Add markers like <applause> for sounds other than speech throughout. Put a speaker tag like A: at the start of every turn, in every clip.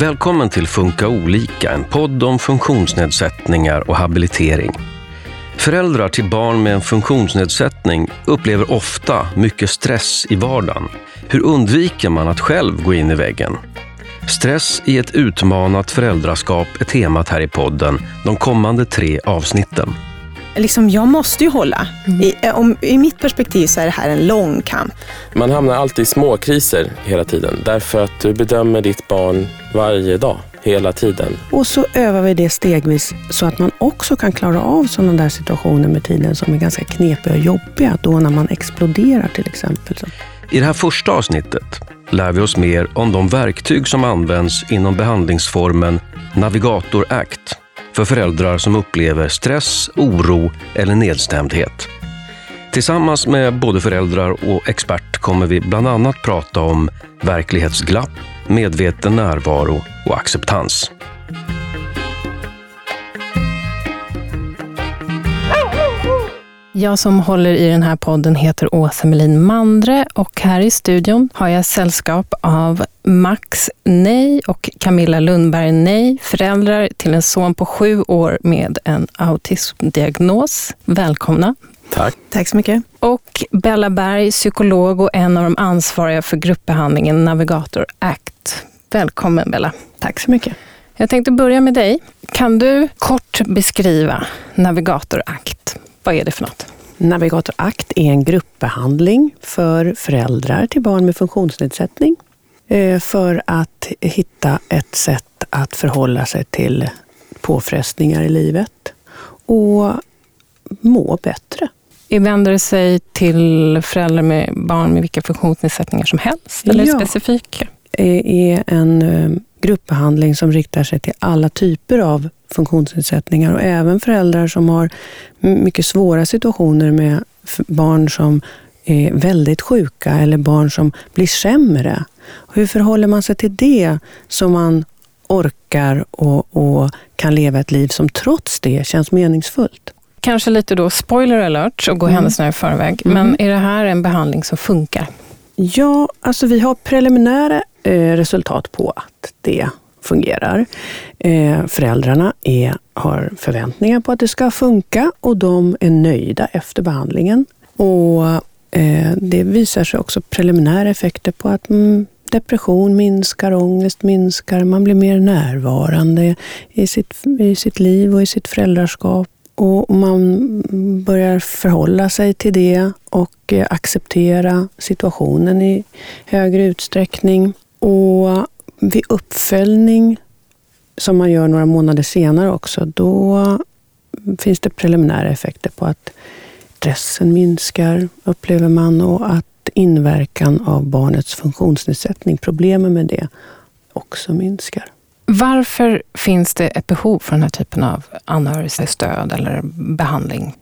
A: Välkommen till Funka olika, en podd om funktionsnedsättningar och habilitering. Föräldrar till barn med en funktionsnedsättning upplever ofta mycket stress i vardagen. Hur undviker man att själv gå in i väggen? Stress i ett utmanat föräldraskap är temat här i podden de kommande tre avsnitten.
B: Liksom, jag måste ju hålla. Mm. I, eh, om, I mitt perspektiv så är det här en lång kamp.
C: Man hamnar alltid i små kriser hela tiden därför att du bedömer ditt barn varje dag, hela tiden.
D: Och så övar vi det stegvis så att man också kan klara av sådana där situationer med tiden som är ganska knepiga och jobbiga. Då när man exploderar till exempel.
A: I det här första avsnittet lär vi oss mer om de verktyg som används inom behandlingsformen Navigator ACT för föräldrar som upplever stress, oro eller nedstämdhet. Tillsammans med både föräldrar och expert kommer vi bland annat prata om verklighetsglapp, medveten närvaro och acceptans.
E: Jag som håller i den här podden heter Åsa Melin Mandre och här i studion har jag sällskap av Max Nej och Camilla Lundberg Nej, föräldrar till en son på sju år med en autismdiagnos. Välkomna!
C: Tack.
B: Tack så mycket.
E: Och Bella Berg, psykolog och en av de ansvariga för gruppbehandlingen Navigator ACT. Välkommen Bella.
B: Tack så mycket.
E: Jag tänkte börja med dig. Kan du kort beskriva Navigator ACT? Vad är det för något?
D: Navigator ACT är en gruppbehandling för föräldrar till barn med funktionsnedsättning eh, för att hitta ett sätt att förhålla sig till påfrestningar i livet och må bättre.
E: Vänder det sig till föräldrar med barn med vilka funktionsnedsättningar som helst? Eller ja. specifika?
D: Det är en eh, gruppbehandling som riktar sig till alla typer av funktionsnedsättningar och även föräldrar som har mycket svåra situationer med barn som är väldigt sjuka eller barn som blir sämre. Hur förhåller man sig till det så man orkar och, och kan leva ett liv som trots det känns meningsfullt?
E: Kanske lite då spoiler alert och gå mm. händelserna i förväg. Mm. Men är det här en behandling som funkar?
D: Ja, alltså vi har preliminära eh, resultat på att det fungerar. Eh, föräldrarna är, har förväntningar på att det ska funka och de är nöjda efter behandlingen. Och eh, Det visar sig också preliminära effekter på att mm, depression minskar, ångest minskar, man blir mer närvarande i sitt, i sitt liv och i sitt föräldraskap. Och man börjar förhålla sig till det och eh, acceptera situationen i högre utsträckning. Och vid uppföljning, som man gör några månader senare också, då finns det preliminära effekter på att stressen minskar, upplever man, och att inverkan av barnets funktionsnedsättning, problemen med det, också minskar.
E: Varför finns det ett behov för den här typen av anhörigstöd eller behandling?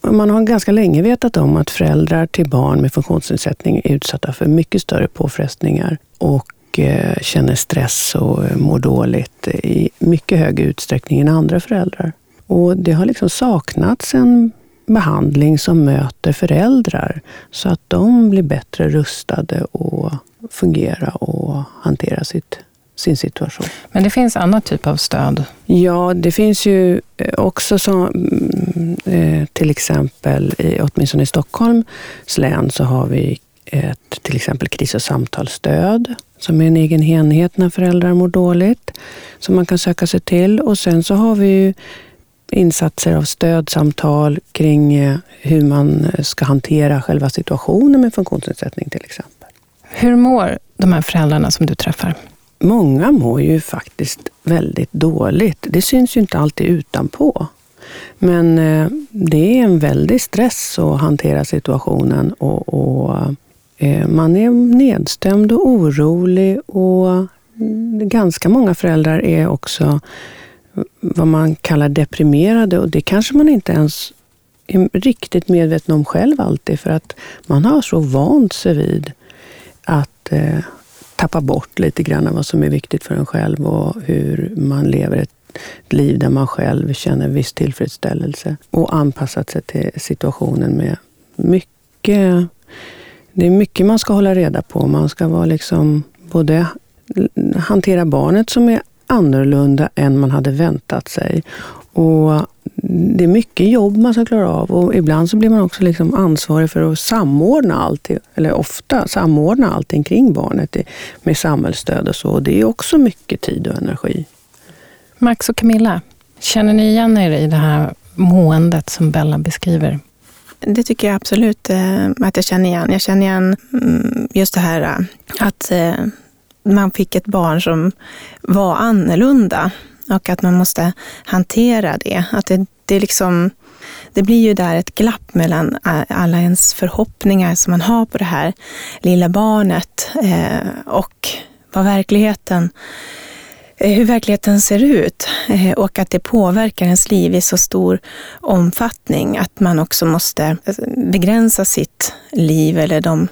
D: Man har ganska länge vetat om att föräldrar till barn med funktionsnedsättning är utsatta för mycket större påfrestningar och Eh, känner stress och eh, mår dåligt i mycket högre utsträckning än andra föräldrar. Och det har liksom saknats en behandling som möter föräldrar så att de blir bättre rustade att fungera och hantera sitt, sin situation.
E: Men det finns annan typ av stöd?
D: Ja, det finns ju eh, också som, mm, till exempel, åtminstone i Stockholms län, så har vi ett till exempel kris och samtalsstöd som är en egen enhet när föräldrar mår dåligt som man kan söka sig till. Och sen så har vi ju insatser av stödsamtal kring eh, hur man ska hantera själva situationen med funktionsnedsättning till exempel.
E: Hur mår de här föräldrarna som du träffar?
D: Många mår ju faktiskt väldigt dåligt. Det syns ju inte alltid utanpå. Men eh, det är en väldig stress att hantera situationen och, och Eh, Eh, man är nedstämd och orolig och ganska många föräldrar är också vad man kallar deprimerade och det kanske man inte ens är riktigt medveten om själv alltid för att man har så vant sig vid att eh, tappa bort lite grann vad som är viktigt för en själv och hur man lever ett liv där man själv känner viss tillfredsställelse och anpassat sig till situationen med mycket det är mycket man ska hålla reda på. Man ska vara liksom både hantera barnet som är annorlunda än man hade väntat sig. Och det är mycket jobb man ska klara av och ibland så blir man också liksom ansvarig för att samordna allt, eller ofta samordna allting kring barnet med samhällsstöd och så. Det är också mycket tid och energi.
E: Max och Camilla, känner ni igen er i det här måendet som Bella beskriver?
B: Det tycker jag absolut eh, att jag känner igen. Jag känner igen mm, just det här eh, att eh, man fick ett barn som var annorlunda och att man måste hantera det. Att det, det, liksom, det blir ju där ett glapp mellan eh, alla ens förhoppningar som man har på det här lilla barnet eh, och vad verkligheten hur verkligheten ser ut eh, och att det påverkar ens liv i så stor omfattning att man också måste eh, begränsa sitt liv eller de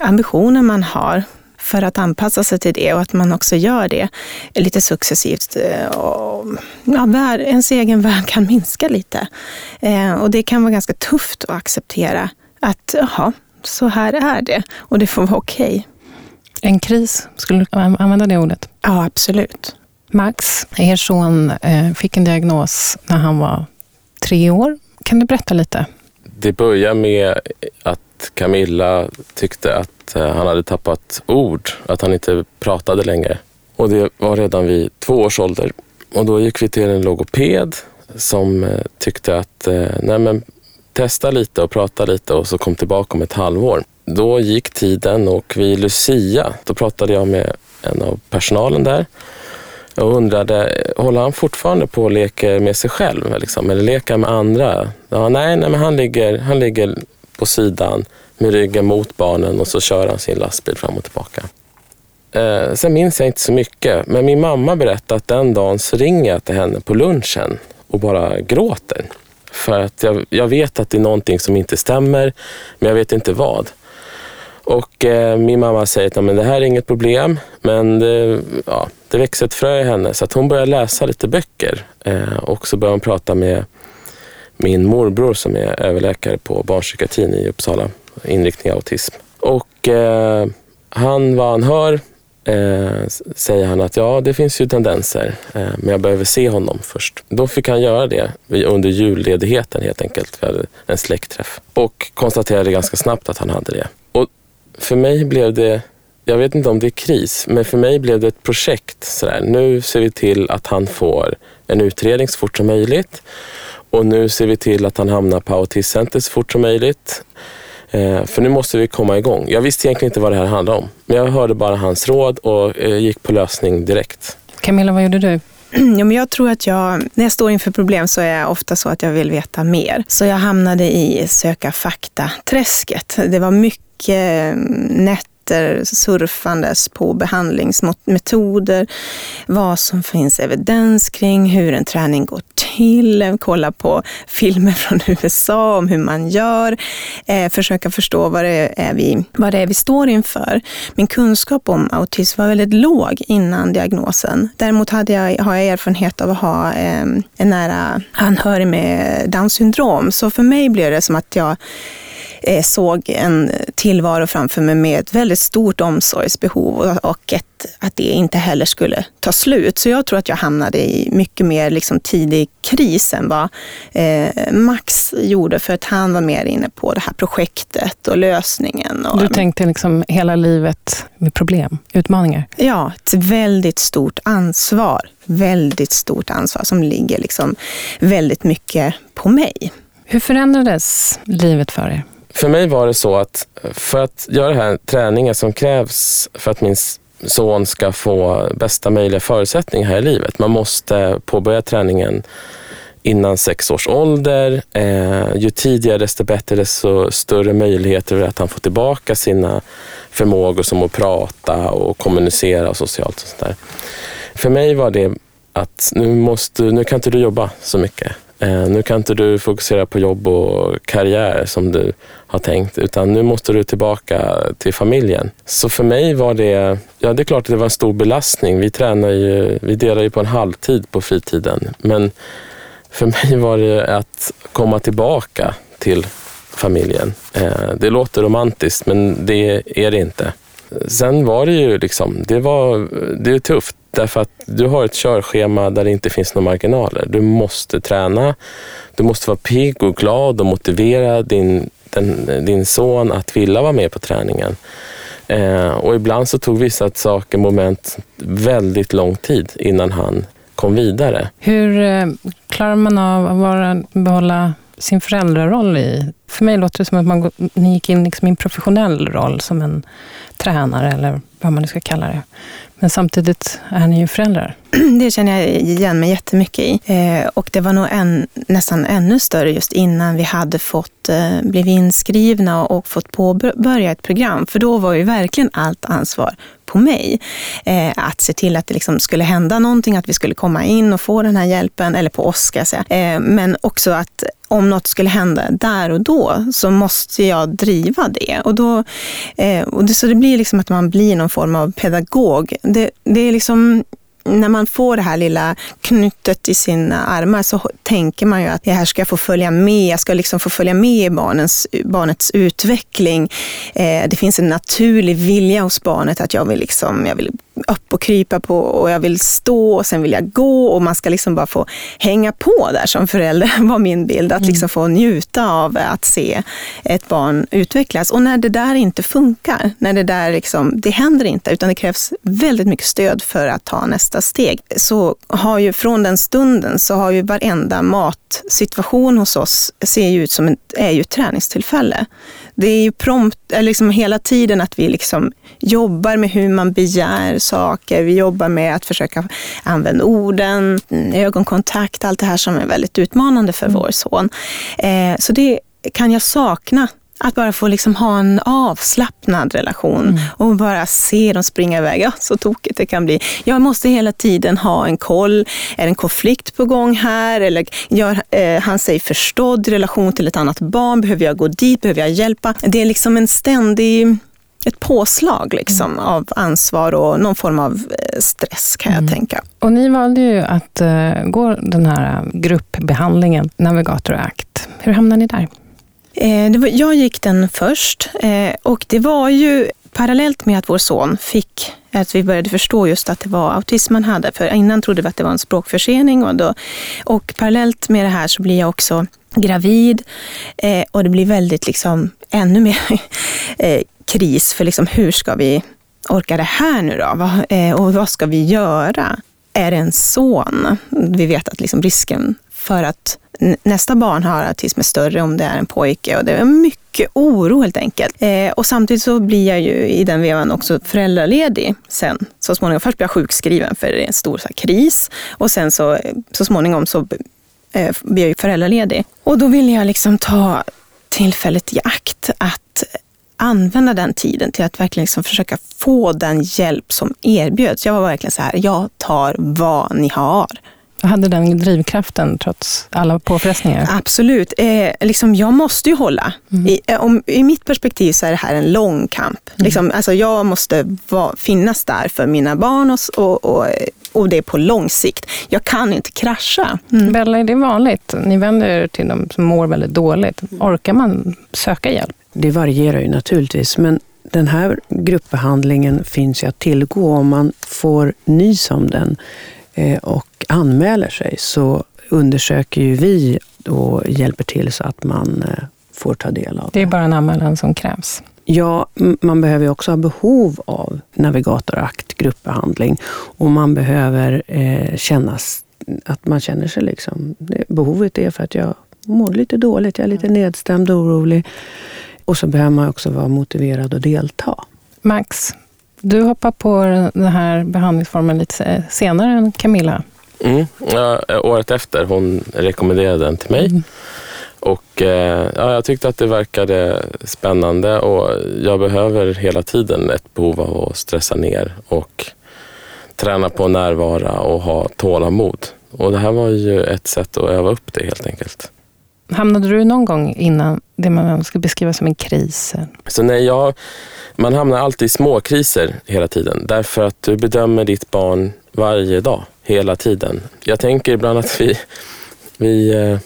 B: ambitioner man har för att anpassa sig till det och att man också gör det lite successivt. Och, ja, ens egen värld kan minska lite. Och det kan vara ganska tufft att acceptera att jaha, så här är det och det får vara okej. Okay.
E: En kris, skulle du använda det ordet?
B: Ja, absolut.
E: Max, er son eh, fick en diagnos när han var tre år. Kan du berätta lite?
C: Det började med att Camilla tyckte att eh, han hade tappat ord, att han inte pratade längre. Och det var redan vid två års ålder. Och då gick vi till en logoped som eh, tyckte att nej men, testa lite och prata lite och så kom tillbaka om ett halvår. Då gick tiden och vid Lucia, då pratade jag med en av personalen där jag undrade, håller han fortfarande på och leker med sig själv? Liksom, eller leker med andra? Ja, nej, nej men han ligger, han ligger på sidan med ryggen mot barnen och så kör han sin lastbil fram och tillbaka. Eh, sen minns jag inte så mycket, men min mamma berättade att den dagen så ringer jag till henne på lunchen och bara gråter. För att jag, jag vet att det är någonting som inte stämmer, men jag vet inte vad. Och eh, min mamma säger att men det här är inget problem, men det, ja, det växer ett frö i henne. Så att hon börjar läsa lite böcker eh, och så börjar hon prata med min morbror som är överläkare på barnpsykiatrin i Uppsala, inriktning autism. Och eh, han, vad han hör, eh, säger han att ja, det finns ju tendenser, eh, men jag behöver se honom först. Då fick han göra det under julledigheten helt enkelt. Vi hade en släktträff och konstaterade ganska snabbt att han hade det. Och för mig blev det, jag vet inte om det är kris, men för mig blev det ett projekt. Sådär. Nu ser vi till att han får en utredning så fort som möjligt. Och nu ser vi till att han hamnar på autismcenter så fort som möjligt. Eh, för nu måste vi komma igång. Jag visste egentligen inte vad det här handlade om. Men jag hörde bara hans råd och eh, gick på lösning direkt.
E: Camilla, vad gjorde du? <clears throat>
B: Ja, men jag tror att jag, när jag står inför problem så är jag ofta så att jag vill veta mer. Så jag hamnade i söka fakta-träsket. Det var mycket mycket nät surfandes på behandlingsmetoder, vad som finns evidens kring, hur en träning går till, kolla på filmer från <laughs> USA om hur man gör, eh, försöka förstå vad det, är vi, vad det är vi står inför. Min kunskap om autism var väldigt låg innan diagnosen. Däremot hade jag, har jag erfarenhet av att ha eh, en nära anhörig med Downs syndrom, så för mig blev det som att jag såg en tillvaro framför mig med ett väldigt stort omsorgsbehov och ett, att det inte heller skulle ta slut. Så jag tror att jag hamnade i mycket mer liksom tidig kris än vad eh, Max gjorde för att han var mer inne på det här projektet och lösningen. Och,
E: du tänkte liksom hela livet med problem, utmaningar?
B: Ja, ett väldigt stort ansvar. Väldigt stort ansvar som ligger liksom väldigt mycket på mig.
E: Hur förändrades livet för er?
C: För mig var det så att för att göra den här träningen som krävs för att min son ska få bästa möjliga förutsättningar här i livet. Man måste påbörja träningen innan sex års ålder. Eh, ju tidigare desto bättre, desto större möjligheter att han får tillbaka sina förmågor som att prata och kommunicera socialt. Och sånt där. För mig var det att nu, måste, nu kan inte du jobba så mycket. Eh, nu kan inte du fokusera på jobb och karriär som du har tänkt, utan nu måste du tillbaka till familjen. Så för mig var det, ja det är klart att det var en stor belastning. Vi tränar ju, vi delar ju på en halvtid på fritiden, men för <laughs> mig var det att komma tillbaka till familjen. Eh, det låter romantiskt, men det är det inte. sen var det ju liksom, det var det är tufft därför att du har ett körschema där det inte finns några marginaler. Du måste träna, du måste vara pigg och glad och motivera din, den, din son att vilja vara med på träningen. Eh, och ibland så tog vissa saker, moment, väldigt lång tid innan han kom vidare.
E: Hur eh, klarar man av att vara, behålla sin föräldraroll i? För mig låter det som att man, ni gick in liksom i en professionell roll som en tränare eller vad man nu ska kalla det. Men samtidigt är ni ju föräldrar. <clears throat>
B: Det känner jag igen mig jättemycket i. Eh, och det var nog en, nästan ännu större just innan vi hade fått eh, blivit inskrivna och fått påbörja ett program. För då var ju verkligen allt ansvar på mig. Eh, att se till att det liksom skulle hända någonting, att vi skulle komma in och få den här hjälpen, eller på oss ska jag säga. Eh, men också att om något skulle hända där och då så måste jag driva det. Och då, eh, och det så det blir liksom att man blir någon form av pedagog. Det, det är liksom när man får det här lilla knutet i sina armar så tänker man ju att det här ska jag få följa med. Jag ska liksom få följa med i barnens, barnets utveckling. Eh, det finns en naturlig vilja hos barnet att jag vill, liksom, jag vill upp och krypa på och jag vill stå och sen vill jag gå och man ska liksom bara få hänga på där som förälder <laughs> var min bild. Att mm. liksom få njuta av att se ett barn utvecklas. Och när det där inte funkar, när det där liksom, det händer inte utan det krävs väldigt mycket stöd för att ta nästa steg. Så har ju från den stunden så har ju varenda matsituation hos oss ser ju ut som ett, är ju ett träningstillfälle. Det är ju prompt, liksom hela tiden att vi liksom jobbar med hur man begär saker. Vi jobbar med att försöka använda orden, ögonkontakt, allt det här som är väldigt utmanande för mm. vår son. Eh, så det kan jag sakna att bara få liksom ha en avslappnad relation mm. och bara se dem springa iväg. Ja, så tokigt det kan bli. Jag måste hela tiden ha en koll. Är det en konflikt på gång här? Eller gör eh, han sig förstådd i relation till ett annat barn? Behöver jag gå dit? Behöver jag hjälpa? Det är liksom en ständig ett påslag liksom, mm. av ansvar och någon form av eh, stress kan mm. jag tänka.
E: Och ni valde ju att uh, gå den här gruppbehandlingen, Navigator Act. Hur hamnade ni där?
B: Eh, var, jag gick den först eh, och det var ju parallellt med att vår son fick, att vi började förstå just att det var autism han hade. För innan trodde vi att det var en språkförsening och, då, och parallellt med det här så blir jag också gravid eh, och det blir väldigt liksom ännu mer <laughs> eh, kris för liksom hur ska vi orka det här nu då? Eh, och vad ska vi göra? Är det en son? Vi vet att liksom risken för att nästa barn har autism är större om det är en pojke och det är mycket oro helt enkelt. Eh, och samtidigt så blir jag ju i den vevan också föräldraledig sen så småningom. Först blir jag sjukskriven för det är en stor så här, kris och sen så, så småningom så eh, blir jag ju föräldraledig. Och då vill jag liksom ta tillfället i akt att använda den tiden till att verkligen liksom försöka få den hjälp som erbjöds. Jag var verkligen så här, jag tar vad ni har.
E: Hade den drivkraften trots alla påfrestningar?
B: Absolut. Eh, liksom, jag måste ju hålla. Mm. I, eh, om, I mitt perspektiv så är det här en lång kamp. Mm. Liksom, alltså, jag måste va, finnas där för mina barn och, och, och, och, det är på lång sikt. Jag kan inte krascha.
E: Mm. Bella, är det vanligt? Ni vänder er till de som mår väldigt dåligt. Orkar man söka hjälp?
D: Det varierar ju naturligtvis, men den här gruppbehandlingen finns ju att tillgå om man får nys om den eh, och anmäler sig så undersöker ju vi och hjälper till så att man eh, får ta del av
E: det. Det är bara en anmälan som krävs?
D: Ja, man behöver också ha behov av navigatorakt, gruppbehandling och man behöver eh, känna att man känner sig liksom, behovet är för att jag mår lite dåligt, jag är lite nedstämd och orolig. Och så behöver man också vara motiverad att delta.
E: Max, du hoppar på den här behandlingsformen lite senare än Camilla.
C: Mm. Ja, året efter, hon rekommenderade den till mig. Mm. Och eh, ja, Jag tyckte att det verkade spännande och jag behöver hela tiden ett behov av att stressa ner och träna på att närvara och ha tålamod. Och det här var ju ett sätt att öva upp det helt enkelt.
E: Hamnade du någon gång innan det man skulle beskriva som en kris?
C: Så när jag, man hamnar alltid i småkriser hela tiden därför att du bedömer ditt barn varje dag, hela tiden. Jag tänker ibland att vi, vi, eh,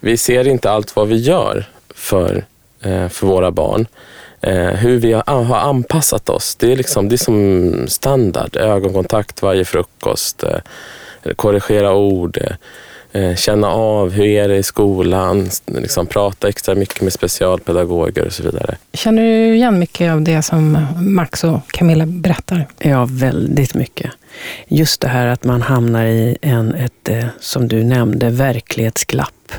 C: vi ser inte allt vad vi gör för, eh, för våra barn. Eh, hur vi har, anpassat oss. Det är, liksom, det är som standard. Ögonkontakt varje frukost, korrigera ord, känna av hur är det i skolan, liksom, prata extra mycket med specialpedagoger och så vidare.
E: Känner du igen mycket av det som Max och Camilla berättar?
D: Ja, väldigt mycket. Just det här att man hamnar i en, ett, eh, som du nämnde, verklighetsglapp.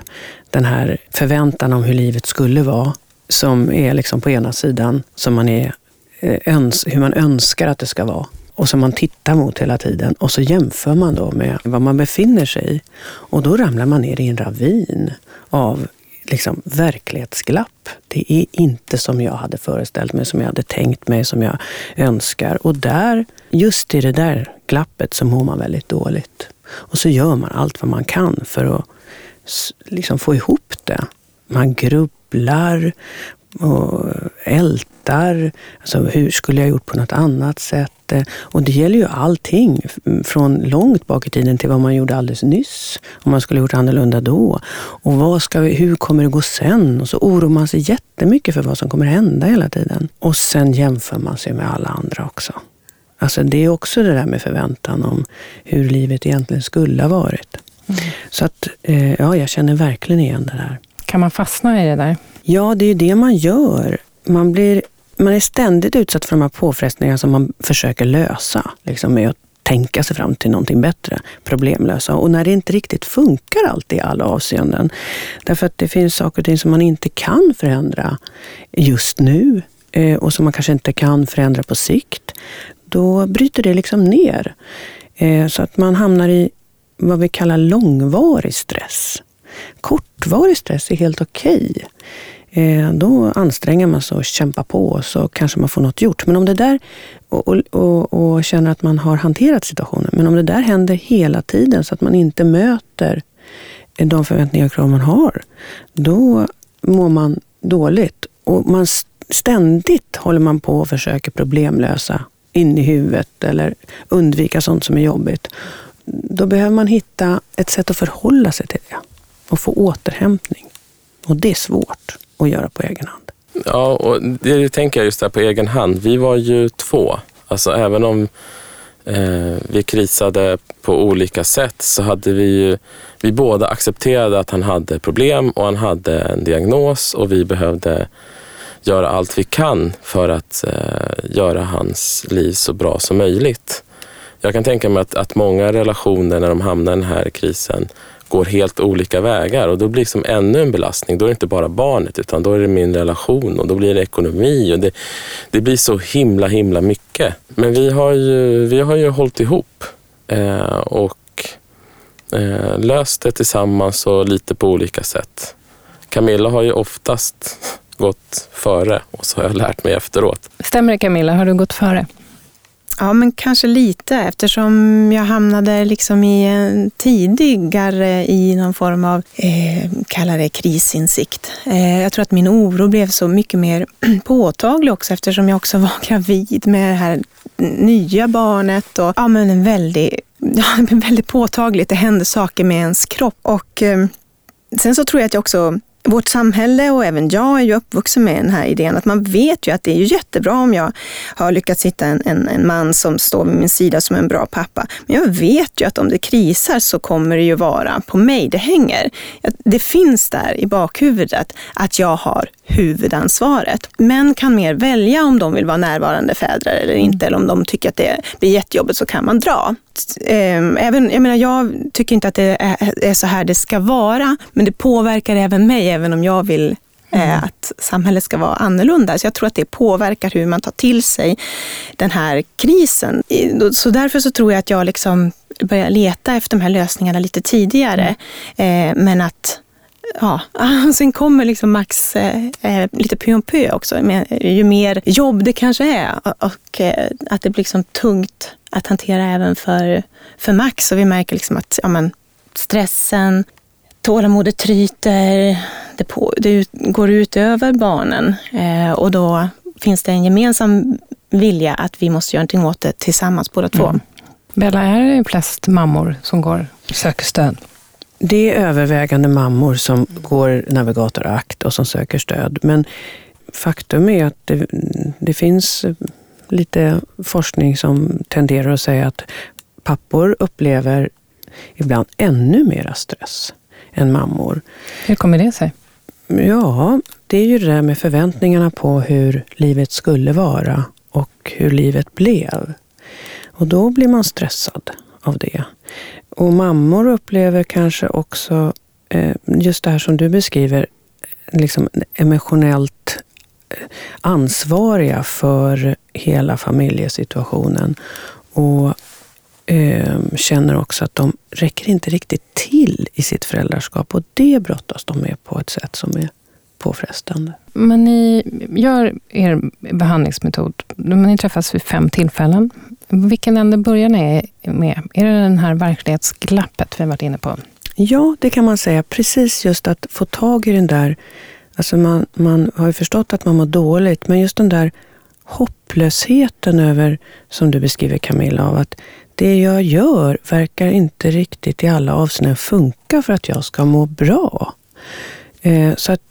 D: Den här förväntan om hur livet skulle vara, som är liksom på ena sidan, som man är, eh, öns, hur man önskar att det ska vara och som man tittar mot hela tiden. Och så jämför man då med vad man befinner sig i. Och då ramlar man ner i en ravin av liksom verklighetsglapp. Det är inte som jag hade föreställt mig, som jag hade tänkt mig, som jag önskar. Och där, just i det där glappet så mår man väldigt dåligt. Och så gör man allt vad man kan för att liksom få ihop det. Man grubblar och ältar. Alltså, hur skulle jag gjort på något annat sätt? Och det gäller ju allting, från långt bak i tiden till vad man gjorde alldeles nyss. Om man skulle gjort annorlunda då. Och vad ska vi, hur kommer det gå sen? Och så oroar man sig jättemycket för vad som kommer hända hela tiden. Och sen jämför man sig med alla andra också. Alltså det är också det där med förväntan om hur livet egentligen skulle ha varit. Mm. Så att, eh, ja, jag känner verkligen igen det där.
E: Kan man fastna i det där?
D: Ja, det är ju det man gör. Man, blir, man är ständigt utsatt för de här påfrestningarna som man försöker lösa. Liksom med att tänka sig fram till någonting bättre, problemlösa. Och när det inte riktigt funkar alltid i alla avseenden. Därför att det finns saker och ting som man inte kan förändra just nu eh, och som man kanske inte kan förändra på sikt. Då bryter det liksom ner. Eh, så att man hamnar i vad vi kallar långvarig stress. Kortvarig stress är helt okej. Okay. Eh, då anstränger man sig och kämpar på och så kanske man får något gjort. Men om det där, och, och, och, känner att man har hanterat situationen, men om det där händer hela tiden så att man inte möter de förväntningar och krav man har, då mår man dåligt. Och man ständigt håller man på och försöker problemlösa in i huvudet eller undvika sånt som är jobbigt. Då behöver man hitta ett sätt att förhålla sig till det och få återhämtning. Och det är svårt att göra på egen hand.
C: Ja, och det tänker jag just där på egen hand. Vi var ju två. Alltså även om eh, vi krisade på olika sätt så hade vi ju, vi båda accepterade att han hade problem och han hade en diagnos och vi behövde göra allt vi kan för att eh, göra hans liv så bra som möjligt. Jag kan tänka mig att, att många relationer när de hamnar i den här krisen går helt olika vägar och då blir det liksom ännu en belastning. Då är det inte bara barnet utan då är det min relation och då blir det ekonomi och det, det blir så himla himla mycket. Men vi har ju, vi har ju hållit ihop eh, och eh, löst det tillsammans och lite på olika sätt. Camilla har ju oftast gått före och så har jag lärt mig efteråt.
E: Stämmer det Camilla? Har du gått före?
B: Ja, men kanske lite eftersom jag hamnade liksom i en tidigare i någon form av, eh, kalla det krisinsikt. Eh, jag tror att min oro blev så mycket mer <clears throat> påtaglig också eftersom jag också <laughs> var gravid med det här nya barnet och ja, men en väldigt, <laughs> ja, väldigt påtagligt. Det hände saker med ens kropp och eh, sen så tror jag att jag också vårt samhälle och även jag är ju uppvuxen med den här idén att man vet ju att det är jättebra om jag har lyckats hitta en, en, en, man som står vid min sida som en bra pappa. Men jag vet ju att om det krisar så kommer det ju vara på mig det hänger. Det finns där i bakhuvudet att jag har huvudansvaret. Män kan mer välja om de vill vara närvarande fäder eller inte, eller om de tycker att det blir jättejobbigt så kan man dra. Ehm, även, jag, menar, jag tycker inte att det är så här det ska vara, men det påverkar även mig, även om jag vill eh, Mm. att samhället ska vara annorlunda. Så jag tror att det påverkar hur man tar till sig den här krisen. Så därför så tror jag att jag liksom börjar leta efter de här lösningarna lite tidigare. Mm. Men att ja, <laughs> sen kommer liksom Max eh, eh, lite pö om pö också. Med, ju mer jobb det kanske är och eh, att det blir liksom tungt att hantera även för, för Max. Och vi märker liksom att ja, men, stressen, tålamodet tryter, det, på, det går ut över barnen eh, och då finns det en gemensam vilja att vi måste göra någonting åt det tillsammans båda två. Mm.
E: Bella, är det flest mammor som går söker stöd?
D: Det är övervägande mammor som går Navigator Akt och som söker stöd. Men faktum är att det, det finns lite forskning som tenderar att säga att pappor upplever ibland ännu mera stress än mammor.
E: Hur kommer det sig?
D: Ja, det är ju det där med förväntningarna på hur livet skulle vara och hur livet blev. Och då blir man stressad av det. Och mammor upplever kanske också eh, just det här som du beskriver, liksom emotionellt eh, ansvariga för hela familjesituationen. Och eh, känner också att de räcker inte riktigt till i sitt föräldraskap. Och det brottas de med på ett sätt som är påfrestande.
E: Men ni gör er behandlingsmetod, ni träffas vid fem tillfällen. Vilken ände börjar ni med? Är det den här verklighetsglappet vi har varit inne på?
D: Ja, det kan man säga. Precis just att få tag i den där... Alltså man, man har ju förstått att man mår dåligt, men just den där hopplösheten över, som du beskriver Camilla, av att det jag gör verkar inte riktigt i alla avseenden funka för att jag ska må bra. Eh, så att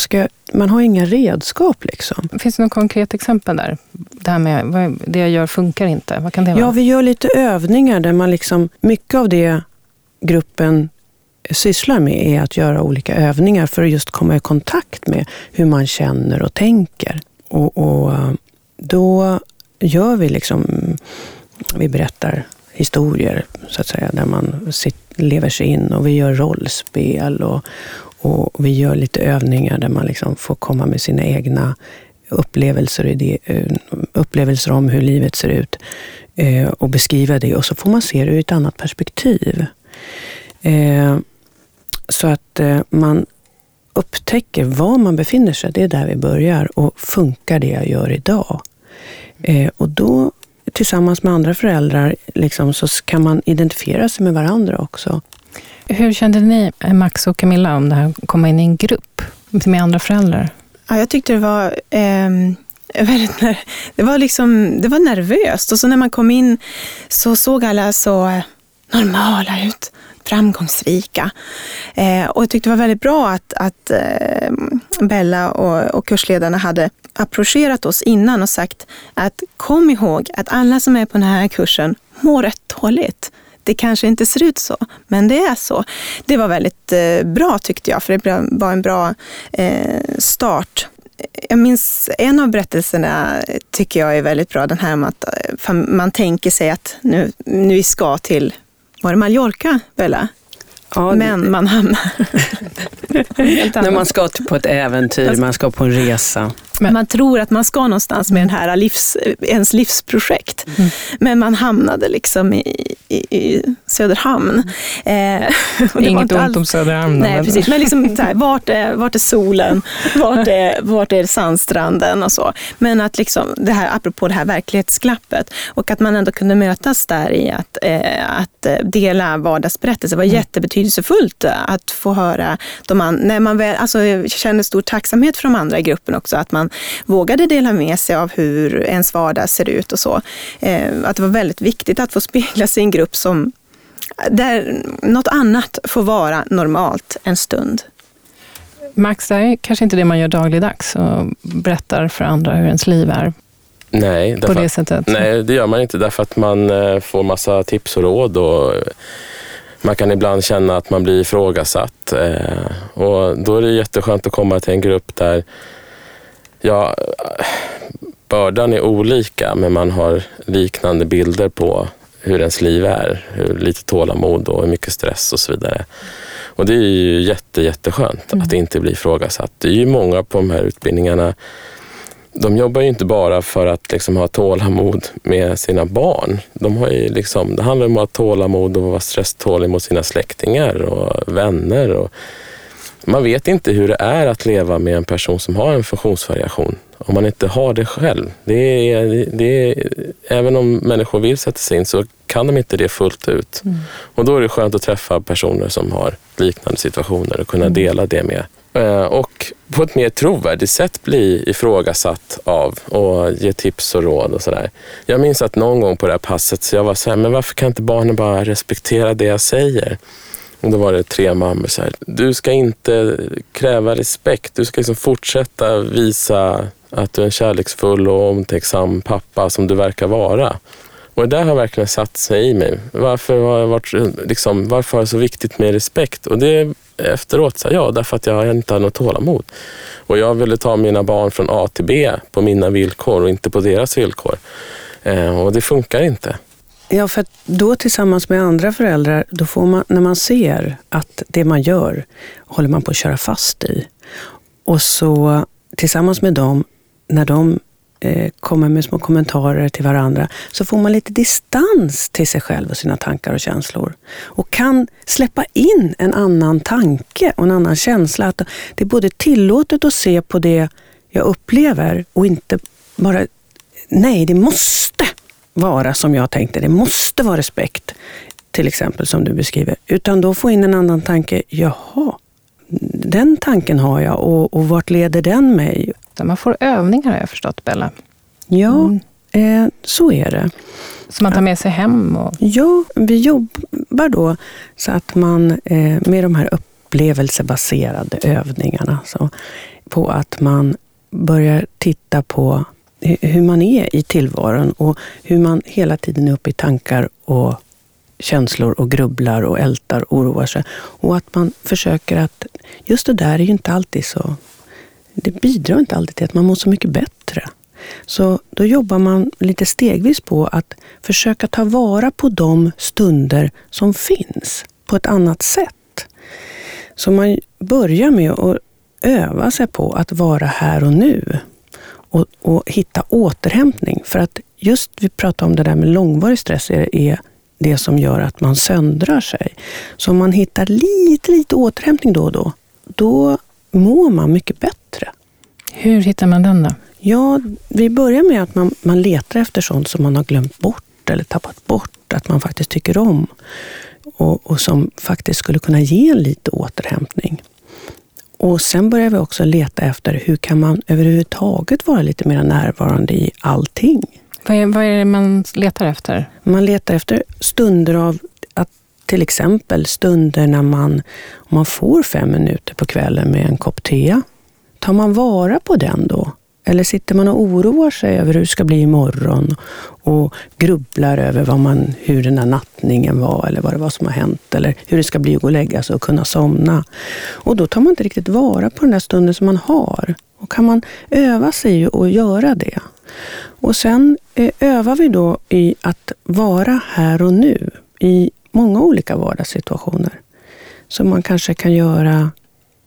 D: ska, man har inga redskap. Liksom.
E: Finns det något konkret exempel där? Det här med vad, det jag gör funkar inte. Vad kan det vara?
D: Ja, vi gör lite övningar där man liksom, mycket av det gruppen sysslar med är att göra olika övningar för att just komma i kontakt med hur man känner och tänker. Och, och då gör vi liksom, vi berättar historier så att säga, där man lever sig in och vi gör rollspel och, och vi gör lite övningar där man liksom får komma med sina egna upplevelser, det, eh, upplevelser om hur livet ser ut eh, och beskriva det och så får man se det ur ett annat perspektiv. Eh, så att eh, man upptäcker var man befinner sig, det är där vi börjar. Och funkar det jag gör idag? Eh, och då tillsammans med andra föräldrar liksom, så kan man identifiera sig med varandra också.
E: Hur kände ni, Max och Camilla, om det här att komma in i en grupp med andra föräldrar?
B: Ja, jag tyckte det var eh, <laughs> väldigt, det var liksom, det var nervöst. Och så när man kom in så såg alla så normala ut, framgångsrika. Eh, och jag tyckte det var väldigt bra att, att eh, Bella och, och kursledarna hade approcherat oss innan och sagt att kom ihåg att alla som är på den här kursen mår rätt dåligt det kanske inte ser ut så, men det är så. Det var väldigt eh, bra tyckte jag, för det var en bra eh, start. Jag minns en av berättelserna eh, tycker jag är väldigt bra, den här om att eh, man tänker sig att nu, nu vi ska till, var det Mallorca, Bella? Ja, men man hamnar... <laughs>
D: När man ska på ett äventyr, man ska på en resa.
B: Men. Man tror att man ska någonstans med den här livs, ens livsprojekt. Mm. Men man hamnade liksom i, i, i Söderhamn.
E: Eh, <laughs> Inget ont om Söderhamn.
B: Nej, precis. Men liksom, här, vart, är, vart är solen? <laughs> Vart är, vart är sandstranden och så. Men att liksom, det här, apropå det här verklighetsglappet och att man ändå kunde mötas där i att, eh, att dela vardagsberättelser var mm. jättebetydelsefullt att få höra de an, när man väl, alltså, jag känner stor tacksamhet för de andra i gruppen också, att man vågade dela med sig av hur ens vardag ser ut och så. Eh, att det var väldigt viktigt att få spegla sig i en grupp som där något annat får vara normalt en stund.
E: Max, det är kanske inte det man gör dagligdags och berättar för andra hur ens liv är.
C: Nej,
E: på det sättet.
C: nej, det gör man inte därför att man eh, får massa tips och råd och man kan ibland känna att man blir ifrågasatt. Eh, och då är det jätteskönt att komma till en grupp där ja, bördan är olika men man har liknande bilder på hur ens liv är. Hur lite tålamod och hur mycket stress och så vidare. Och det är ju jätte, jätteskönt mm. att inte bli ifrågasatt. Det är ju många på de här utbildningarna de jobbar ju inte bara för att liksom ha tålamod med sina barn. De har ju liksom, det handlar om att ha tålamod och vara stresstålig mot sina släktingar och vänner. Och man vet inte hur det är att leva med en person som har en funktionsvariation om man inte har det själv. Det är, det är, även om människor vill sätta sig in så kan de inte det fullt ut. Mm. Och då är det skönt att träffa personer som har liknande situationer och kunna mm. dela det med. Eh, och på ett mer trovärdigt sätt bli ifrågasatt av och ge tips och råd och sådär. Jag minns att någon gång på det här passet så jag var så här, men varför kan inte barnen bara respektera det jag säger? Och då var det tre mammor så här, du ska inte kräva respekt. Du ska liksom fortsätta visa att du är en kärleksfull och omtänksam pappa som du verkar vara. Och det där har verkligen satt sig i mig. Varför har, jag varit, liksom, varför har det så viktigt med respekt? Och det efteråt, så här, ja, därför att jag inte har något tålamod. Och jag ville ta mina barn från A till B på mina villkor och inte på deras villkor. Eh, och det funkar inte.
D: Ja, för då tillsammans med andra föräldrar, då får man, när man ser att det man gör håller man på att köra fast i. Och så tillsammans med dem, när de eh, kommer med små kommentarer till varandra, så får man lite distans till sig själv och sina tankar och känslor. Och kan släppa in en annan tanke och en annan känsla. Att det är både tillåtet att se på det jag upplever och inte bara, nej, det måste vara som jag tänkte. Det måste vara respekt, till exempel som du beskriver. Utan då få in en annan tanke. Jaha, den tanken har jag och, och vart leder den mig?
E: Man får övningar har jag förstått, Bella.
D: Ja, mm. eh, så är det.
E: Som man tar med sig hem? Och...
D: Ja, vi jobbar då så att man eh, med de här upplevelsebaserade övningarna, så, på att man börjar titta på hur man är i tillvaron och hur man hela tiden är uppe i tankar och känslor och grubblar och ältar och oroar sig. Och att man försöker att, just det där är ju inte alltid så, det bidrar inte alltid till att man mår så mycket bättre. Så då jobbar man lite stegvis på att försöka ta vara på de stunder som finns på ett annat sätt. Så man börjar med att öva sig på att vara här och nu och, och hitta återhämtning. För att just vi pratar om det där med långvarig stress är, är det som gör att man söndrar sig. Så om man hittar lite, lite återhämtning då och då, då mår man mycket bättre.
E: Hur hittar man den då?
D: Ja, vi börjar med att man, man letar efter sånt som man har glömt bort eller tappat bort, att man faktiskt tycker om. Och, och som faktiskt skulle kunna ge en lite återhämtning. Och sen börjar vi också leta efter hur kan man överhuvudtaget vara lite mer närvarande i allting.
E: Vad är, vad är det man letar efter?
D: Man letar efter stunder av att till exempel stunder när man, man får fem minuter på kvällen med en kopp te. Tar man vara på den då? Eller sitter man och oroar sig över hur det ska bli imorgon och grubblar över vad man, hur den här nattningen var eller vad det var som har hänt eller hur det ska bli att gå och lägga sig och kunna somna. Och då tar man inte riktigt vara på den där stunden som man har. Och kan man öva sig att göra det. Och sen eh, övar vi då i att vara här och nu i många olika vardagssituationer. Så man kanske kan göra,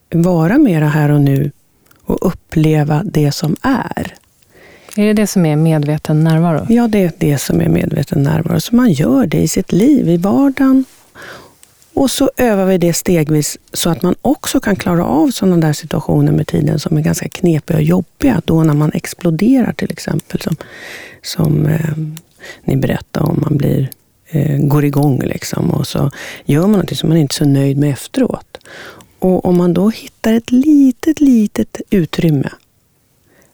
D: vara mera här och nu och uppleva det som är.
E: Är det det som är medveten närvaro?
D: Ja, det är det som är medveten närvaro. Så man gör det i sitt liv, i vardagen. Och så övar vi det stegvis så att man också kan klara av sådana där situationer med tiden som är ganska knepiga och jobbiga. Då när man exploderar till exempel, som, som eh, ni berättade om. Man blir, eh, går igång liksom och så gör man något som man inte är så nöjd med efteråt. Och om man då hittar ett litet, litet utrymme,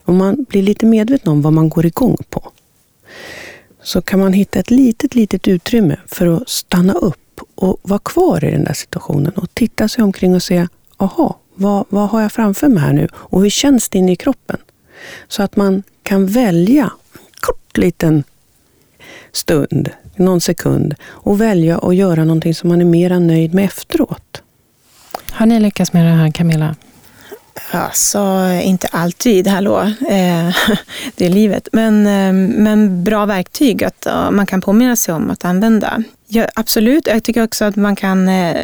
D: om man blir lite medveten om vad man går igång på, så kan man hitta ett litet, litet utrymme för att stanna upp och vara kvar i den där situationen och titta sig omkring och se, aha, vad, vad har jag framför mig här nu och hur känns det inne i kroppen? Så att man kan välja en kort liten stund, någon sekund, och välja att göra någonting som man är mera nöjd med efteråt.
E: Har ni lyckats med det här Camilla?
B: Alltså, inte alltid, hallå. Eh, <laughs> det är livet. Men, eh, men bra verktyg att man kan påminna sig om att använda. Ja, absolut, jag tycker också att man kan eh,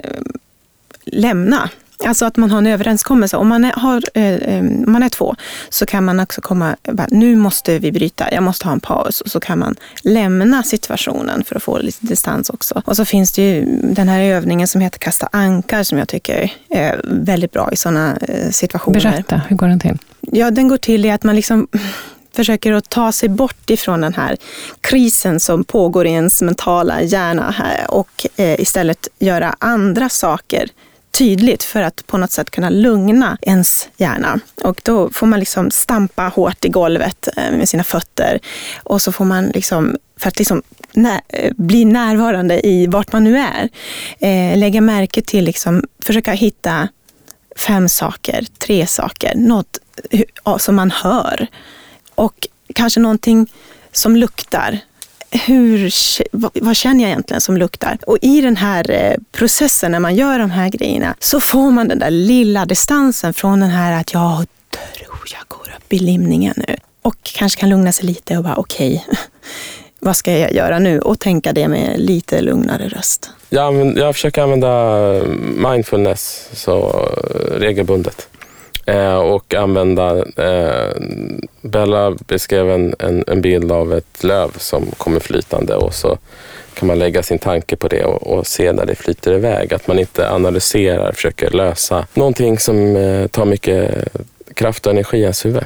B: lämna Alltså att man har en överenskommelse. Om man är, har, eh, man är två så kan man också komma, nu måste vi bryta, jag måste ha en paus. Och så kan man lämna situationen för att få lite distans också. Och så finns det ju den här övningen som heter kasta ankar som jag tycker är väldigt bra i sådana eh, situationer.
E: Berätta, hur går den till?
B: Ja, den går till i att man liksom <sniffs> försöker att ta sig bort ifrån den här krisen som pågår i ens mentala hjärna här och eh, istället göra andra saker tydligt för att på något sätt kunna lugna ens hjärna. Och då får man liksom stampa hårt i golvet eh, med sina fötter och så får man liksom, för att liksom när, eh, bli närvarande i vart man nu är. Eh, lägga märke till, liksom, försöka hitta fem saker, tre saker, något eh, som man hör. Och kanske någonting som luktar. Hur, vad känner jag egentligen som luktar? Och i den här eh, processen när man gör de här grejerna så får man den där lilla distansen från den här att jag tror jag går upp i limningen nu. Och kanske kan lugna sig lite och bara okej, okay, <laughs> vad ska jag göra nu? Och tänka det med lite lugnare röst.
C: Jag, jag försöker använda mindfulness så eh, regelbundet. Eh, och använda... Eh, Bella beskrev en, en, en, bild av ett löv som kommer flytande och så kan man lägga sin tanke på det och, och se när det flyter iväg. Att man inte analyserar, försöker lösa någonting som eh, tar mycket kraft och energi i ens huvud.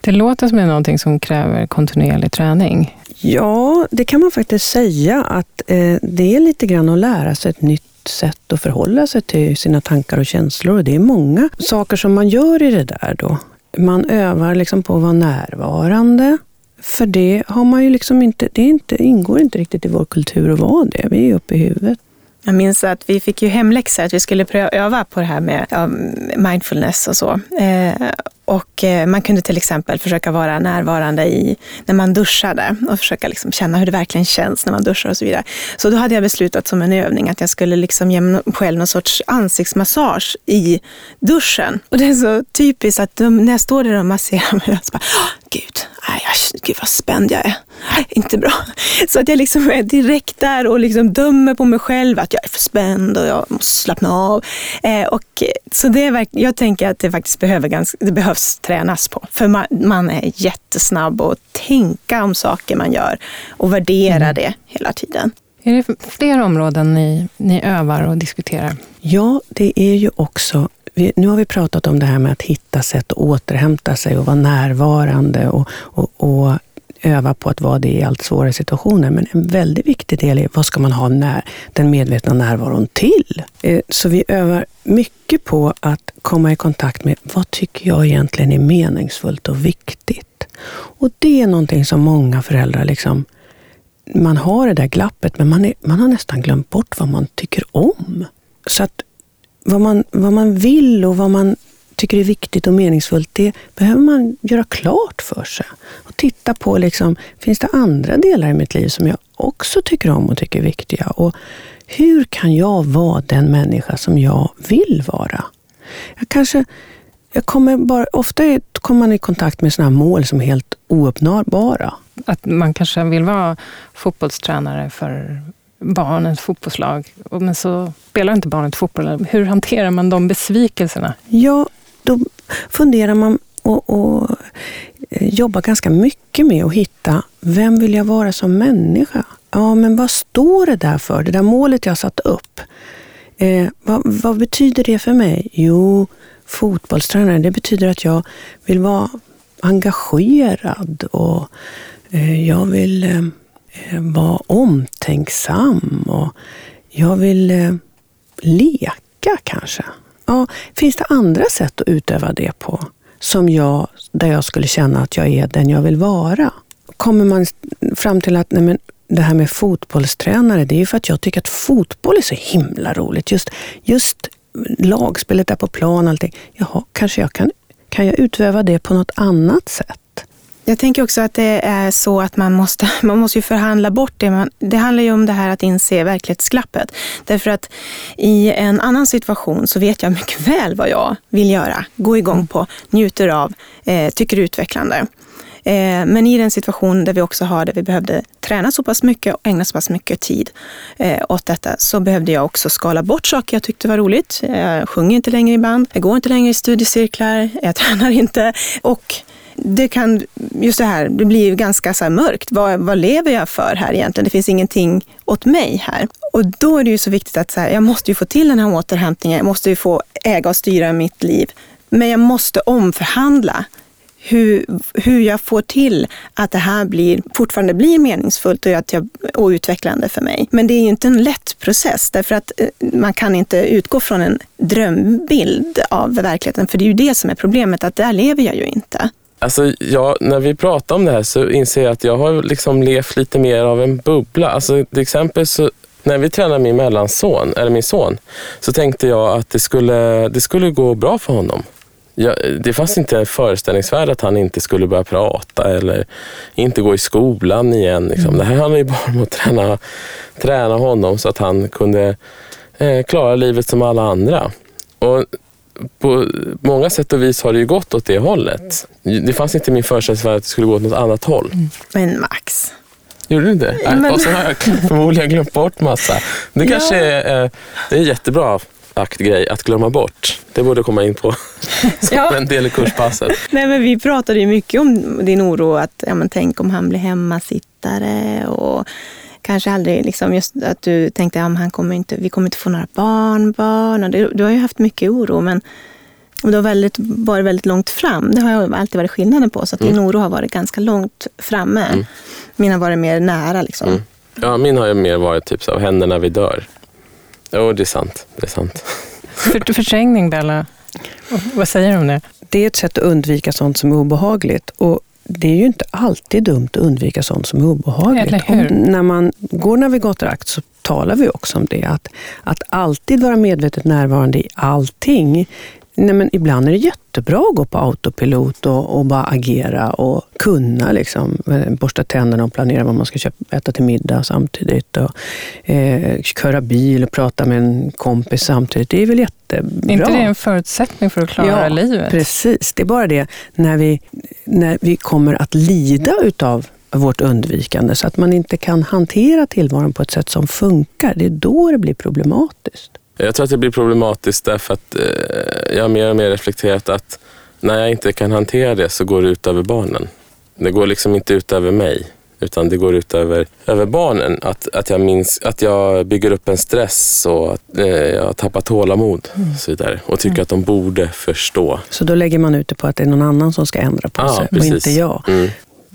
E: Det låter som någonting som kräver kontinuerlig träning.
D: Ja, det kan man faktiskt säga att eh, det är lite grann att lära sig ett nytt sätt att förhålla sig till sina tankar och känslor. Och det är många saker som man gör i det där då. Man övar liksom på att vara närvarande. För det har man ju liksom inte, det inte, ingår inte riktigt i vår kultur att vara det. Vi är uppe i huvudet.
B: Jag minns att vi fick ju hemläxa att vi skulle öva på det här med ja, mindfulness och så. Eh, och eh, man kunde till exempel försöka vara närvarande i när man duschade och försöka liksom känna hur det verkligen känns när man duschar och så vidare. Så då hade jag beslutat som en övning att jag skulle liksom ge mig själv någon sorts ansiktsmassage i duschen. Och det är så typiskt att de, när jag står där och masserar mig, så bara, ah, gud, nej, gud vad spänd jag är. Nej, inte bra. Så att jag liksom är direkt där och liksom dömer på mig själv att jag är för spänd och jag måste slappna av. Eh, och, så det är, jag tänker att det faktiskt behöver ganska, det behövs tränas på. För man, man är jättesnabb att tänka om saker man gör och värdera mm. det hela tiden.
E: Är det fler områden ni, ni övar och diskuterar?
D: Ja, det är ju också vi, nu har vi pratat om det här med att hitta sätt att återhämta sig och vara närvarande och, och, och öva på att vara det i allt svårare situationer. Men en väldigt viktig del är vad ska man ha när, den medvetna närvaron till? Eh, så vi övar mycket på att komma i kontakt med vad tycker jag egentligen är meningsfullt och viktigt? Och det är någonting som många föräldrar liksom man har det där glappet, men man, är, man har nästan glömt bort vad man tycker om. Så att vad man, vad man vill och vad man tycker är viktigt och meningsfullt, det behöver man göra klart för sig. Och titta på, liksom, finns det andra delar i mitt liv som jag också tycker om och tycker är viktiga? Och hur kan jag vara den människa som jag vill vara? Jag kanske, jag kommer bara, ofta kommer man i kontakt med sådana mål som är helt ouppnåbara.
E: Att man kanske vill vara fotbollstränare för barnens fotbollslag, men så spelar inte barnet fotboll. Hur hanterar man de besvikelserna?
D: Ja, då funderar man och, och eh, jobbar ganska mycket med att hitta, vem vill jag vara som människa? Ja, men vad står det där för? Det där målet jag satt upp. Eh, vad, vad, betyder det för mig? Jo, fotbollstränare, det betyder att jag vill vara engagerad och eh, jag vill eh, eh vara omtänksam och jag vill eh, leka kanske. Ja, finns det andra sätt att utöva det på? Som jag, där jag skulle känna att jag är den jag vill vara. Kommer man fram till att nej men, det här med fotbollstränare, det är ju för att jag tycker att fotboll är så himla roligt. Just, just lagspelet där på plan och allting. Jaha, kanske jag kan, kan jag utöva det på något annat sätt?
B: Jag tänker också att det är så att man måste, <laughs> man måste ju förhandla bort det. Man, det handlar ju om det här att inse verklighetsglappet. Därför att i en annan situation så vet jag <laughs> mycket väl vad jag vill göra, gå igång på, njuter av, eh, tycker är utvecklande. Eh, men i den situation där vi också har det, vi behövde träna så pass mycket och ägna så pass mycket tid eh, åt detta, så behövde jag också skala bort saker jag tyckte var roligt. Jag sjunger inte längre i band, jag går inte längre i studiecirklar, jag <laughs> tränar inte. Och det kan, just det här, det blir ju ganska så mörkt. Vad, vad lever jag för här egentligen? Det finns ingenting åt mig här. Och då är det ju så viktigt att så här, jag måste ju få till den här återhämtningen. Jag måste ju få äga och styra mitt liv. Men jag måste omförhandla hur, hur jag får till att det här blir, fortfarande blir meningsfullt och, att jag, och utvecklande för mig. Men det är ju inte en lätt process därför att eh, man kan inte utgå från en drömbild av verkligheten. För det är ju det som är problemet, att där lever jag ju inte.
C: Alltså, jag, när vi pratar om det här så inser jag att jag har liksom levt lite mer av en bubbla. Alltså, till exempel så när vi tränade min mellanson, eller min son, så tänkte jag att det skulle, det skulle gå bra för honom. Jag, det fanns inte en föreställningsvärld att han inte skulle börja prata eller inte gå i skolan igen. Liksom. Mm. Det här handlar ju bara om att träna, träna honom så att han kunde eh, klara livet som alla andra. Och på många sätt och vis har det ju gått åt det hållet. Det fanns inte min föreställningsvärld att det skulle gå åt något annat håll. Mm.
B: Men Max,
C: Gjorde du inte? Men... Och så har jag förmodligen glömt bort massa. Det kanske ja. är, eh, det är en jättebra aktgrej att glömma bort. Det borde komma in på <laughs> som ja. en del i kurspasset.
B: Nej, men vi pratade ju mycket om din oro att ja, men tänk om han blir hemmasittare och kanske aldrig liksom just att du tänkte att ja, han kommer inte, vi kommer inte få några barnbarn. Du, du har ju haft mycket oro men och du har väldigt, varit väldigt långt fram. Det har alltid varit skillnaden på. Så att mm. din oro har varit ganska långt framme. Mm. Min har varit mer nära. Liksom. Mm.
C: Ja, min har ju mer varit typ så, händer när vi dör. Jo, det är sant. Det är sant.
E: För, förträngning, Bella. Vad säger du om det?
D: Det är ett sätt att undvika sånt som är obehagligt. Och det är ju inte alltid dumt att undvika sånt som är obehagligt. när man går navigatorakt så talar vi också om det. Att, att alltid vara medvetet närvarande i allting Nej, men ibland är det jättebra att gå på autopilot och, och bara agera och kunna liksom, eh, borsta tänderna och planera vad man ska köpa, äta till middag samtidigt. Och, eh, köra bil och prata med en kompis samtidigt. Det är väl jättebra.
E: Är inte det en förutsättning för att klara
D: ja,
E: livet?
D: precis. Det är bara det när vi, när vi kommer att lida utav vårt undvikande så att man inte kan hantera tillvaron på ett sätt som funkar. Det är då det blir problematiskt.
C: Jag tror att det blir problematiskt därför att eh, jag har mer och mer reflekterat att när jag inte kan hantera det så går det ut över barnen. Det går liksom inte ut över mig utan det går ut över, över barnen. Att, att, jag minns, att jag bygger upp en stress och att eh, jag tappar tålamod mm. och så vidare. Och tycker mm. att de borde förstå.
D: Så då lägger man ut det på att det är någon annan som ska ändra på
C: ah,
D: sig
C: precis.
D: och inte jag. Mm.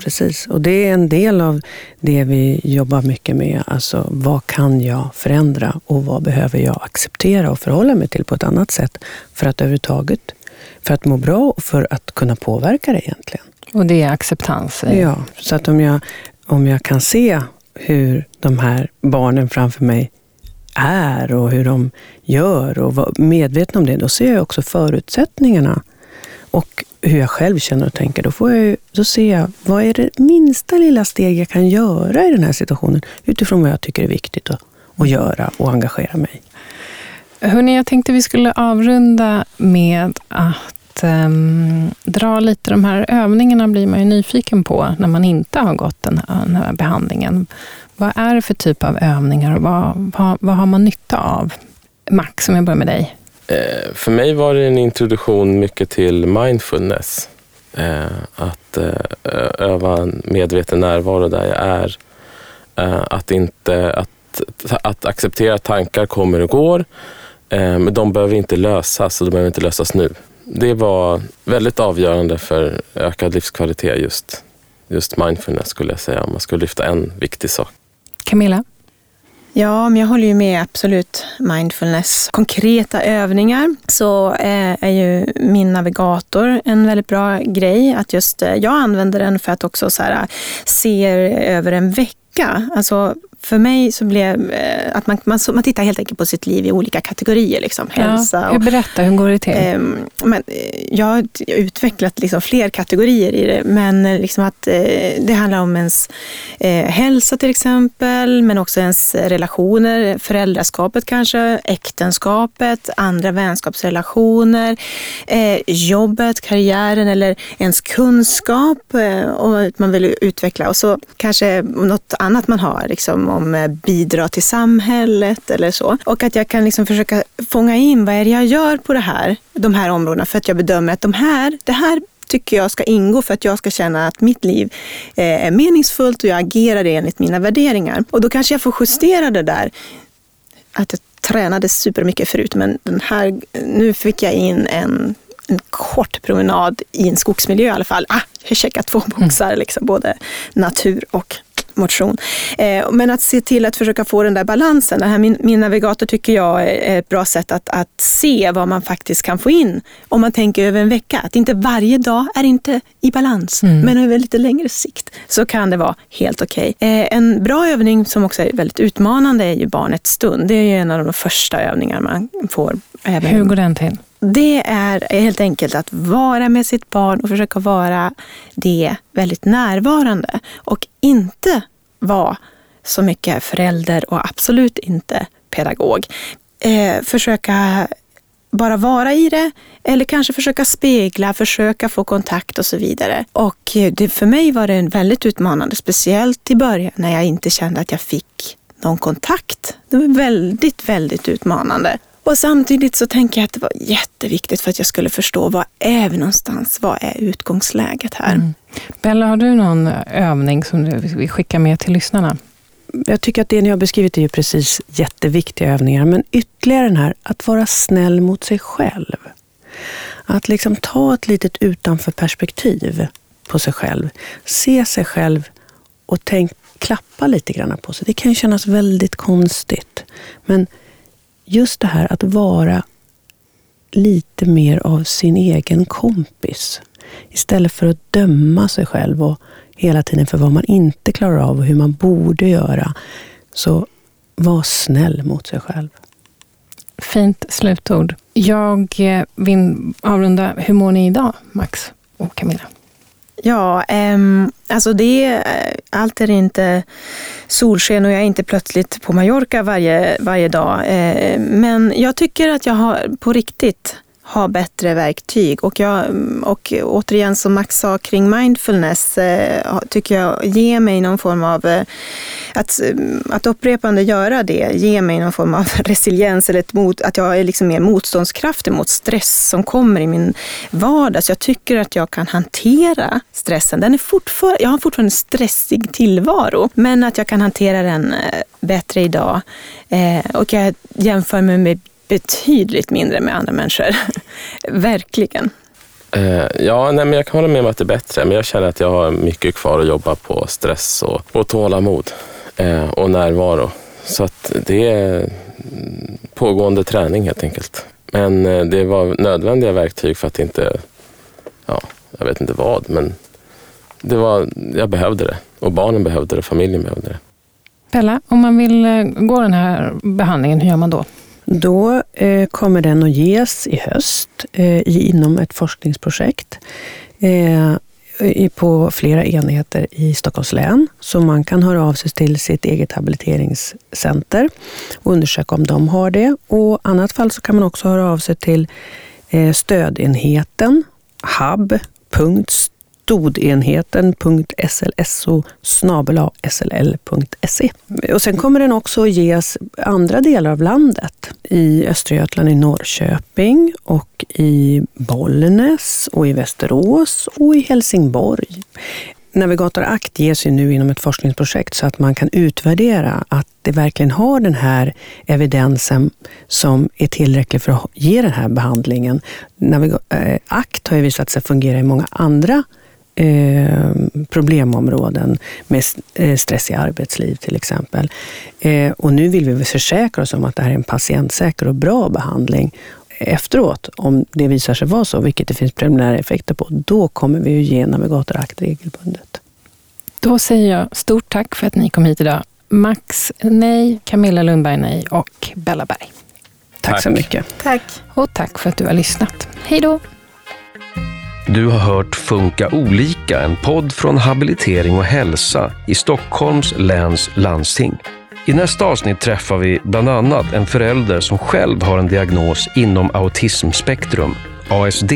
D: Precis, och det är en del av det vi jobbar mycket med. Alltså, vad kan jag förändra och vad behöver jag acceptera och förhålla mig till på ett annat sätt för att överhuvudtaget, för att må bra och för att kunna påverka det egentligen.
E: Och det är acceptans?
D: Ja, så att om jag, om jag kan se hur de här barnen framför mig är och hur de gör och vara medveten om det, då ser jag också förutsättningarna och hur jag själv känner och tänker, då, får jag, då ser jag vad är det minsta lilla steg jag kan göra i den här situationen utifrån vad jag tycker är viktigt att, att göra och engagera mig.
E: Hörrni, jag tänkte vi skulle avrunda med att um, dra lite de här övningarna blir man ju nyfiken på när man inte har gått den här, den här behandlingen. Vad är det för typ av övningar och vad, vad, vad har man nytta av? Max, om jag börjar med dig.
C: Eh, för mig var det en introduktion mycket till mindfulness. Eh, att eh, öva en medveten närvaro där jag är. Eh, att, inte, att, att acceptera att tankar kommer och går. Eh, men de behöver inte lösas och de behöver inte lösas nu. Det var väldigt avgörande för ökad livskvalitet just, just mindfulness skulle jag säga, om man skulle lyfta en viktig sak.
E: Camilla?
B: Ja, men jag håller ju med absolut mindfulness. Konkreta övningar så eh, är ju min navigator en väldigt bra grej. Att just, eh, jag använder den för att också så här, se över en vecka. Alltså för mig så blev eh, att man, man, man tittar helt enkelt på sitt liv i olika kategorier. Liksom, hälsa
E: och, berätta, hur går det till?
B: Eh, men, jag har utvecklat liksom fler kategorier i det, men eh, liksom att eh, det handlar om ens eh, hälsa till exempel, men också ens relationer, föräldraskapet kanske, äktenskapet, andra vänskapsrelationer, eh, jobbet, karriären eller ens kunskap och att man vill utveckla. Och så kanske något annat man har, liksom, om eh, bidra till samhället eller så. Och att jag kan liksom försöka fånga in vad är det jag gör på det här, de här områdena för att jag bedömer att de här, det här tycker jag ska ingå för att jag ska känna att mitt liv eh, är meningsfullt och jag agerar enligt mina värderingar. Och då kanske jag får justera det där. Att jag tränade supermycket förut men den här, nu fick jag in en en kort promenad i en skogsmiljö i alla fall. Ah, jag har checkat två boxar, liksom, både natur och motion. Eh, men att se till att försöka få den där balansen. Det här min, min navigator tycker jag är ett bra sätt att, att se vad man faktiskt kan få in om man tänker över en vecka. Att inte varje dag är inte i balans, mm. men över lite längre sikt så kan det vara helt okej. Okay. Eh, en bra övning som också är väldigt utmanande är ju barnets stund. Det är en av de första övningar man får.
E: Även. Hur går den till?
B: Det är helt enkelt att vara med sitt barn och försöka vara det väldigt närvarande och inte vara så mycket förälder och absolut inte pedagog. Eh, försöka bara vara i det eller kanske försöka spegla, försöka få kontakt och så vidare. Och eh, det, för mig var det väldigt utmanande, speciellt i början när jag inte kände att jag fick någon kontakt. Det var väldigt, väldigt utmanande. Och samtidigt så tänker jag att det var jätteviktigt för att jag skulle förstå vad är vi någonstans? Vad är utgångsläget här? Mm.
E: Bella, har du någon övning som du vill skicka med till lyssnarna?
D: Jag tycker att det ni har beskrivit är ju precis jätteviktiga övningar, men ytterligare den här att vara snäll mot sig själv. Att liksom ta ett litet utanförperspektiv på sig själv. Se sig själv och tänk, klappa lite grann på sig. Det kan ju kännas väldigt konstigt, men just det här att vara lite mer av sin egen kompis. Istället för att döma sig själv och hela tiden för vad man inte klarar av och hur man borde göra. Så var snäll mot sig själv.
E: Fint slutord. Jag eh, vill avrunda. Hur mår ni idag, Max och Camilla?
B: Ja, um, alltså det, eh, allt är inte solsken och jag är inte plötsligt på Mallorca varje, varje dag. Uh, men jag tycker att jag har på riktigt ha bättre verktyg. Och, jag, och återigen som Max sa kring mindfulness, eh, tycker jag ger mig någon form av, eh, att, eh, att upprepande göra det, ger mig någon form av <laughs> resiliens eller ett mot, att jag är liksom mer motståndskraftig mot stress som kommer i min vardag. Så jag tycker att jag kan hantera stressen. Den är fortfarande, jag har fortfarande en stressig tillvaro, men att jag kan hantera den eh, bättre idag. Eh, och jag jämför mig med betydligt mindre med andra människor. <laughs> Verkligen.
C: Uh, ja, nej, men jag kan hålla med om att det är bättre, men jag känner att jag har mycket kvar att jobba på stress och, och tålamod uh, och närvaro. Så att det är pågående träning helt enkelt. Men uh, det var nödvändiga verktyg för att inte, ja, jag vet inte vad, men det var, jag behövde det och barnen behövde det, familjen behövde det.
E: Bella, om man vill gå den här behandlingen, hur gör man då?
D: Då eh, kommer den att ges i höst eh, inom ett forskningsprojekt eh, på flera enheter i Stockholms län. Så man kan höra av sig till sitt eget habiliteringscenter och undersöka om de har det. Och i annat fall så kan man också höra av sig till eh, stödenheten hub.st stodenheten.slso sll.se. Och sen kommer den också att ges andra delar av landet. I Östergötland, i Norrköping och i Bollnäs och i Västerås och i Helsingborg. Navigator Act ges ju nu inom ett forskningsprojekt så att man kan utvärdera att det verkligen har den här evidensen som är tillräcklig för att ge den här behandlingen. Navigator eh, Act har ju visat sig fungera i många andra eh, problemområden med eh, stress i arbetsliv till exempel. Eh, och nu vill vi försäkra oss om att det här är en patientsäker och bra behandling efteråt, om det visar sig vara så, vilket det finns preliminära effekter på, då kommer vi att ge Navigator Act regelbundet.
E: Då säger jag stort tack för att ni kom hit idag. Max nej, Camilla Lundberg nej och Bella Berg.
D: Tack, tack så mycket.
B: Tack.
E: Och tack för att du har lyssnat. Hej då!
A: Du har hört Funka olika, en podd från Habilitering och hälsa i Stockholms läns landsting. I nästa avsnitt träffar vi bland annat en förälder som själv har en diagnos inom autismspektrum, ASD,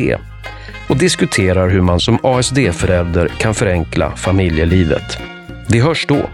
A: och diskuterar hur man som ASD-förälder kan förenkla familjelivet. Vi hörs då!